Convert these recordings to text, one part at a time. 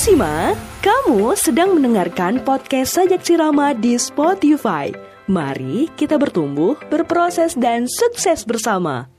Sima, kamu sedang mendengarkan podcast Sajak Sirama di Spotify. Mari kita bertumbuh, berproses, dan sukses bersama.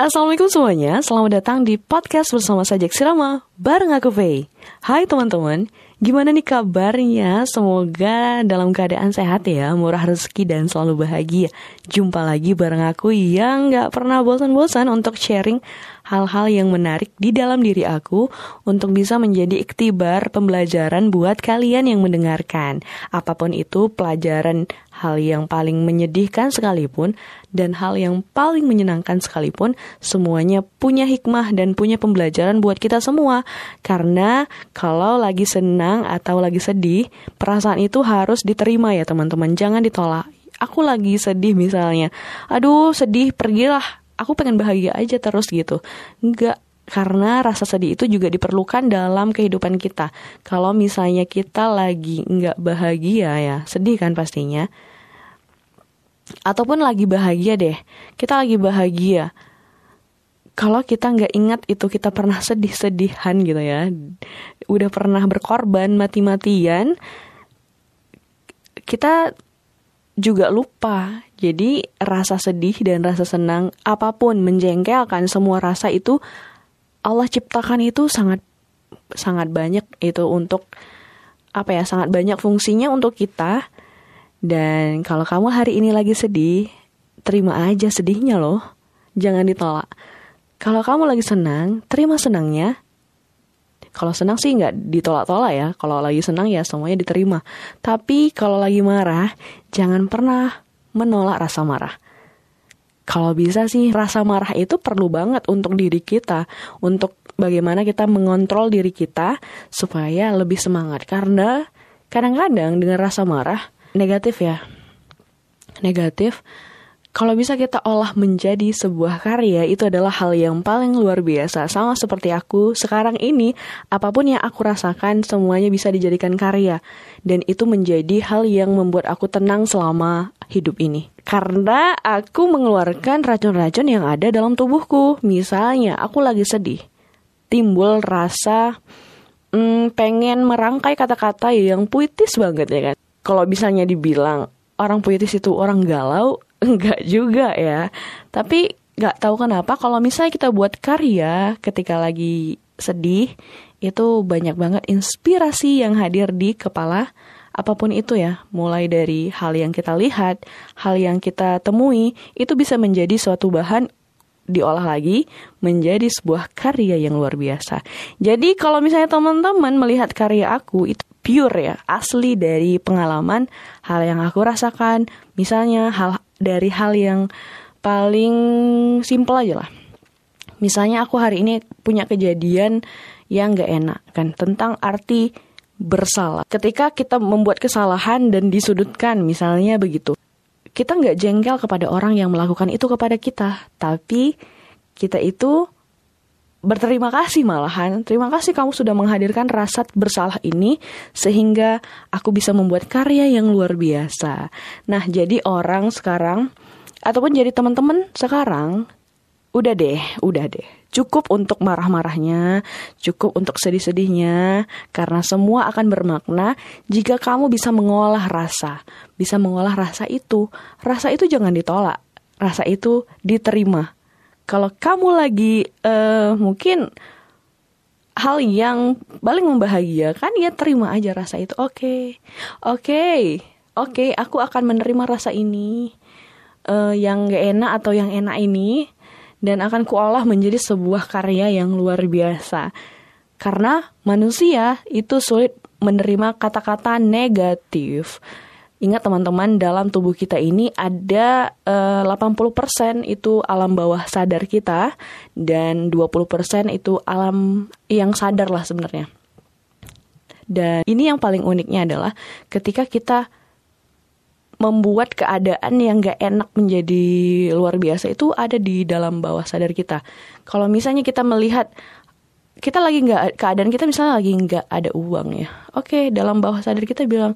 Assalamualaikum semuanya, selamat datang di podcast bersama Sajak Sirama bareng aku Faye. Hai teman-teman, gimana nih kabarnya? Semoga dalam keadaan sehat ya, murah rezeki dan selalu bahagia. Jumpa lagi bareng aku yang gak pernah bosan-bosan untuk sharing hal-hal yang menarik di dalam diri aku untuk bisa menjadi iktibar pembelajaran buat kalian yang mendengarkan. Apa pun itu pelajaran hal yang paling menyedihkan sekalipun dan hal yang paling menyenangkan sekalipun semuanya punya hikmah dan punya pembelajaran buat kita semua. Karena kalau lagi senang atau lagi sedih, perasaan itu harus diterima ya teman-teman, jangan ditolak. Aku lagi sedih misalnya. Aduh, sedih, pergilah aku pengen bahagia aja terus gitu enggak karena rasa sedih itu juga diperlukan dalam kehidupan kita. Kalau misalnya kita lagi nggak bahagia ya, sedih kan pastinya. Ataupun lagi bahagia deh, kita lagi bahagia. Kalau kita nggak ingat itu kita pernah sedih-sedihan gitu ya, udah pernah berkorban mati-matian, kita juga lupa. Jadi rasa sedih dan rasa senang apa pun menjengkelkan semua rasa itu Allah ciptakan itu sangat sangat banyak itu untuk apa ya sangat banyak fungsinya untuk kita. Dan kalau kamu hari ini lagi sedih terima aja sedihnya loh. Jangan ditolak kalau kamu lagi senang terima senangnya kalau senang sih nggak ditolak-tolak ya. Kalau lagi senang ya semuanya diterima. Tapi kalau lagi marah, jangan pernah menolak rasa marah. Kalau bisa sih rasa marah itu perlu banget untuk diri kita, untuk bagaimana kita mengontrol diri kita supaya lebih semangat. Karena kadang-kadang dengan rasa marah negatif ya, negatif kalau bisa kita olah menjadi sebuah karya itu adalah hal yang paling luar biasa. Sama seperti aku sekarang ini, apa pun yang aku rasakan semuanya bisa dijadikan karya. Dan itu menjadi hal yang membuat aku tenang selama hidup ini. Karena aku mengeluarkan racun-racun yang ada dalam tubuhku. Misalnya, aku lagi sedih. Timbul rasa hmm, pengen merangkai kata-kata yang puitis banget ya kan. Kalau misalnya dibilang orang puitis itu orang galau, enggak juga ya. Tapi nggak tahu kenapa kalau misalnya kita buat karya ketika lagi sedih itu banyak banget inspirasi yang hadir di kepala apa pun itu ya. Mulai dari hal yang kita lihat hal yang kita temui itu bisa menjadi suatu bahan diolah lagi menjadi sebuah karya yang luar biasa. Jadi kalau misalnya teman-teman melihat karya aku itu pure ya asli dari pengalaman hal yang aku rasakan. Misalnya hal dari hal yang paling simple aja lah. Misalnya aku hari ini punya kejadian yang gak enak kan tentang arti bersalah. Ketika kita membuat kesalahan dan disudutkan misalnya begitu. Kita nggak jengkel kepada orang yang melakukan itu kepada kita, tapi kita itu berterima kasih malahan. Terima kasih kamu sudah menghadirkan rasa bersalah ini sehingga aku bisa membuat karya yang luar biasa. Nah, jadi orang sekarang ataupun jadi teman-teman sekarang udah deh, udah deh. Cukup untuk marah-marahnya, cukup untuk sedih-sedihnya, karena semua akan bermakna jika kamu bisa mengolah rasa, bisa mengolah rasa itu. Rasa itu jangan ditolak, rasa itu diterima kalau kamu lagi uh, mungkin hal yang paling membahagiakan ya terima aja rasa itu oke okay. oke okay. oke okay, aku akan menerima rasa ini uh, yang gak enak atau yang enak ini dan akan kuolah menjadi sebuah karya yang luar biasa karena manusia itu sulit menerima kata-kata negatif Ingat teman-teman, dalam tubuh kita ini ada eh, 80% itu alam bawah sadar kita dan 20% itu alam yang sadar lah sebenarnya. Dan ini yang paling uniknya adalah ketika kita membuat keadaan yang gak enak menjadi luar biasa itu ada di dalam bawah sadar kita. Kalau misalnya kita melihat kita lagi nggak keadaan kita misalnya lagi nggak ada uang ya oke dalam bawah sadar kita bilang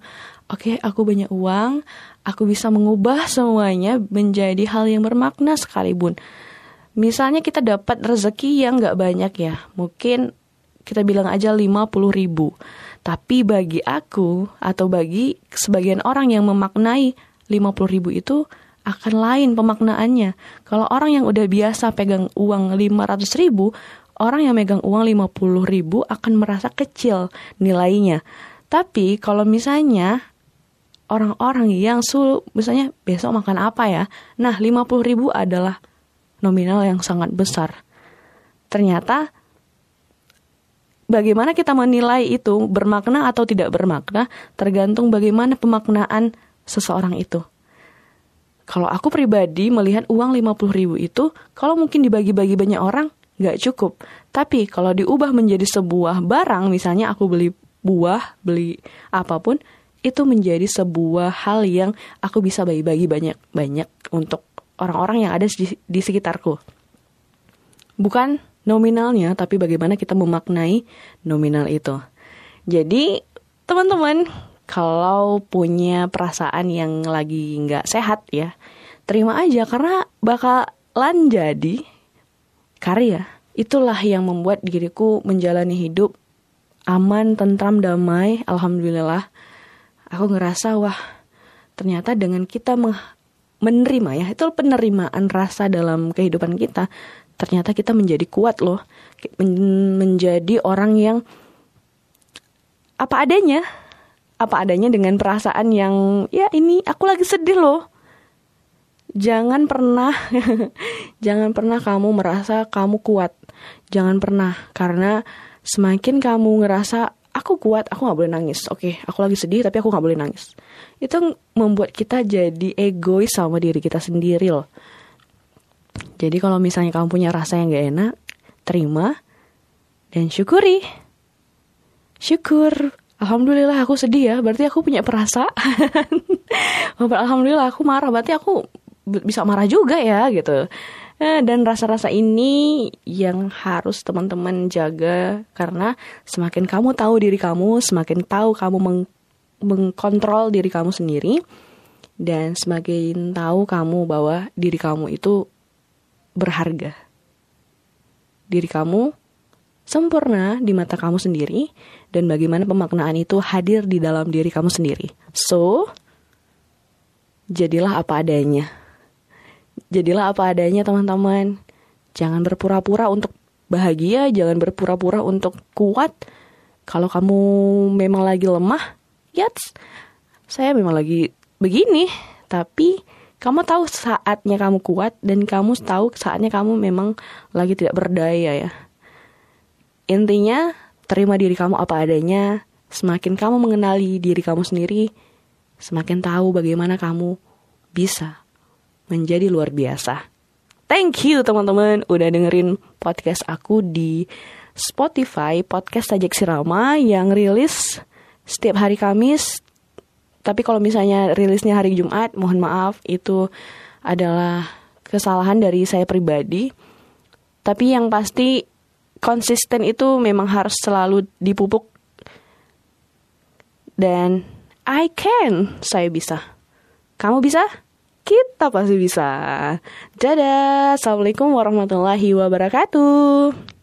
oke okay, aku banyak uang, aku bisa mengubah semuanya menjadi hal yang bermakna sekalipun. Misalnya kita dapat rezeki yang nggak banyak ya, mungkin kita bilang aja 50 ribu. Tapi bagi aku atau bagi sebagian orang yang memaknai 50 ribu itu akan lain pemaknaannya. Kalau orang yang udah biasa pegang uang 500 ribu, orang yang megang uang 50 ribu akan merasa kecil nilainya. Tapi kalau misalnya orang-orang yang sul misalnya besok makan apa ya, nah 50 ribu adalah nominal yang sangat besar. Ternyata bagaimana kita menilai itu bermakna atau tidak bermakna tergantung bagaimana pemaknaan seseorang itu. Kalau aku pribadi melihat uang 50 ribu itu, kalau mungkin dibagi-bagi banyak orang, nggak cukup. Tapi kalau diubah menjadi sebuah barang, misalnya aku beli buah, beli apa pun, itu menjadi sebuah hal yang aku bisa bagi-bagi banyak-banyak untuk orang-orang yang ada di, di sekitarku. Bukan nominalnya, tapi bagaimana kita memaknai nominal itu. Jadi, teman-teman, kalau punya perasaan yang lagi nggak sehat ya, terima aja karena bakalan jadi karya. Itulah yang membuat diriku menjalani hidup aman, tentram, damai. Alhamdulillah. Aku ngerasa wah ternyata dengan kita menerima ya itu penerimaan rasa dalam kehidupan kita ternyata kita menjadi kuat loh Men menjadi orang yang apa adanya apa adanya dengan perasaan yang ya ini aku lagi sedih loh. Jangan pernah jangan pernah kamu merasa kamu kuat. Jangan pernah karena semakin kamu ngerasa aku kuat, aku nggak boleh nangis. Oke, aku lagi sedih tapi aku nggak boleh nangis. Itu membuat kita jadi egois sama diri kita sendiri loh. Jadi kalau misalnya kamu punya rasa yang gak enak, terima dan syukuri. Syukur Alhamdulillah aku sedih ya, berarti aku punya perasaan. Alhamdulillah aku marah, berarti aku bisa marah juga ya gitu. Nah, dan rasa-rasa ini yang harus teman-teman jaga karena semakin kamu tahu diri kamu, semakin tahu kamu meng mengkontrol diri kamu sendiri dan semakin tahu kamu bahwa diri kamu itu berharga. Diri kamu sempurna di mata kamu sendiri dan bagaimana pemaknaan itu hadir di dalam diri kamu sendiri. So, jadilah apa adanya. Jadilah apa adanya teman-teman. Jangan berpura-pura untuk bahagia, jangan berpura-pura untuk kuat. Kalau kamu memang lagi lemah, ya saya memang lagi begini, tapi kamu tahu saatnya kamu kuat dan kamu tahu saatnya kamu memang lagi tidak berdaya ya. Intinya, terima diri kamu apa adanya. Semakin kamu mengenali diri kamu sendiri, semakin tahu bagaimana kamu bisa menjadi luar biasa. Thank you teman-teman udah dengerin podcast aku di Spotify podcast Sajak Sirama yang rilis setiap hari Kamis. Tapi kalau misalnya rilisnya hari Jumat, mohon maaf itu adalah kesalahan dari saya pribadi. Tapi yang pasti konsisten itu memang harus selalu dipupuk dan I can saya bisa kamu bisa kita pasti bisa. Dadah. Assalamualaikum warahmatullahi wabarakatuh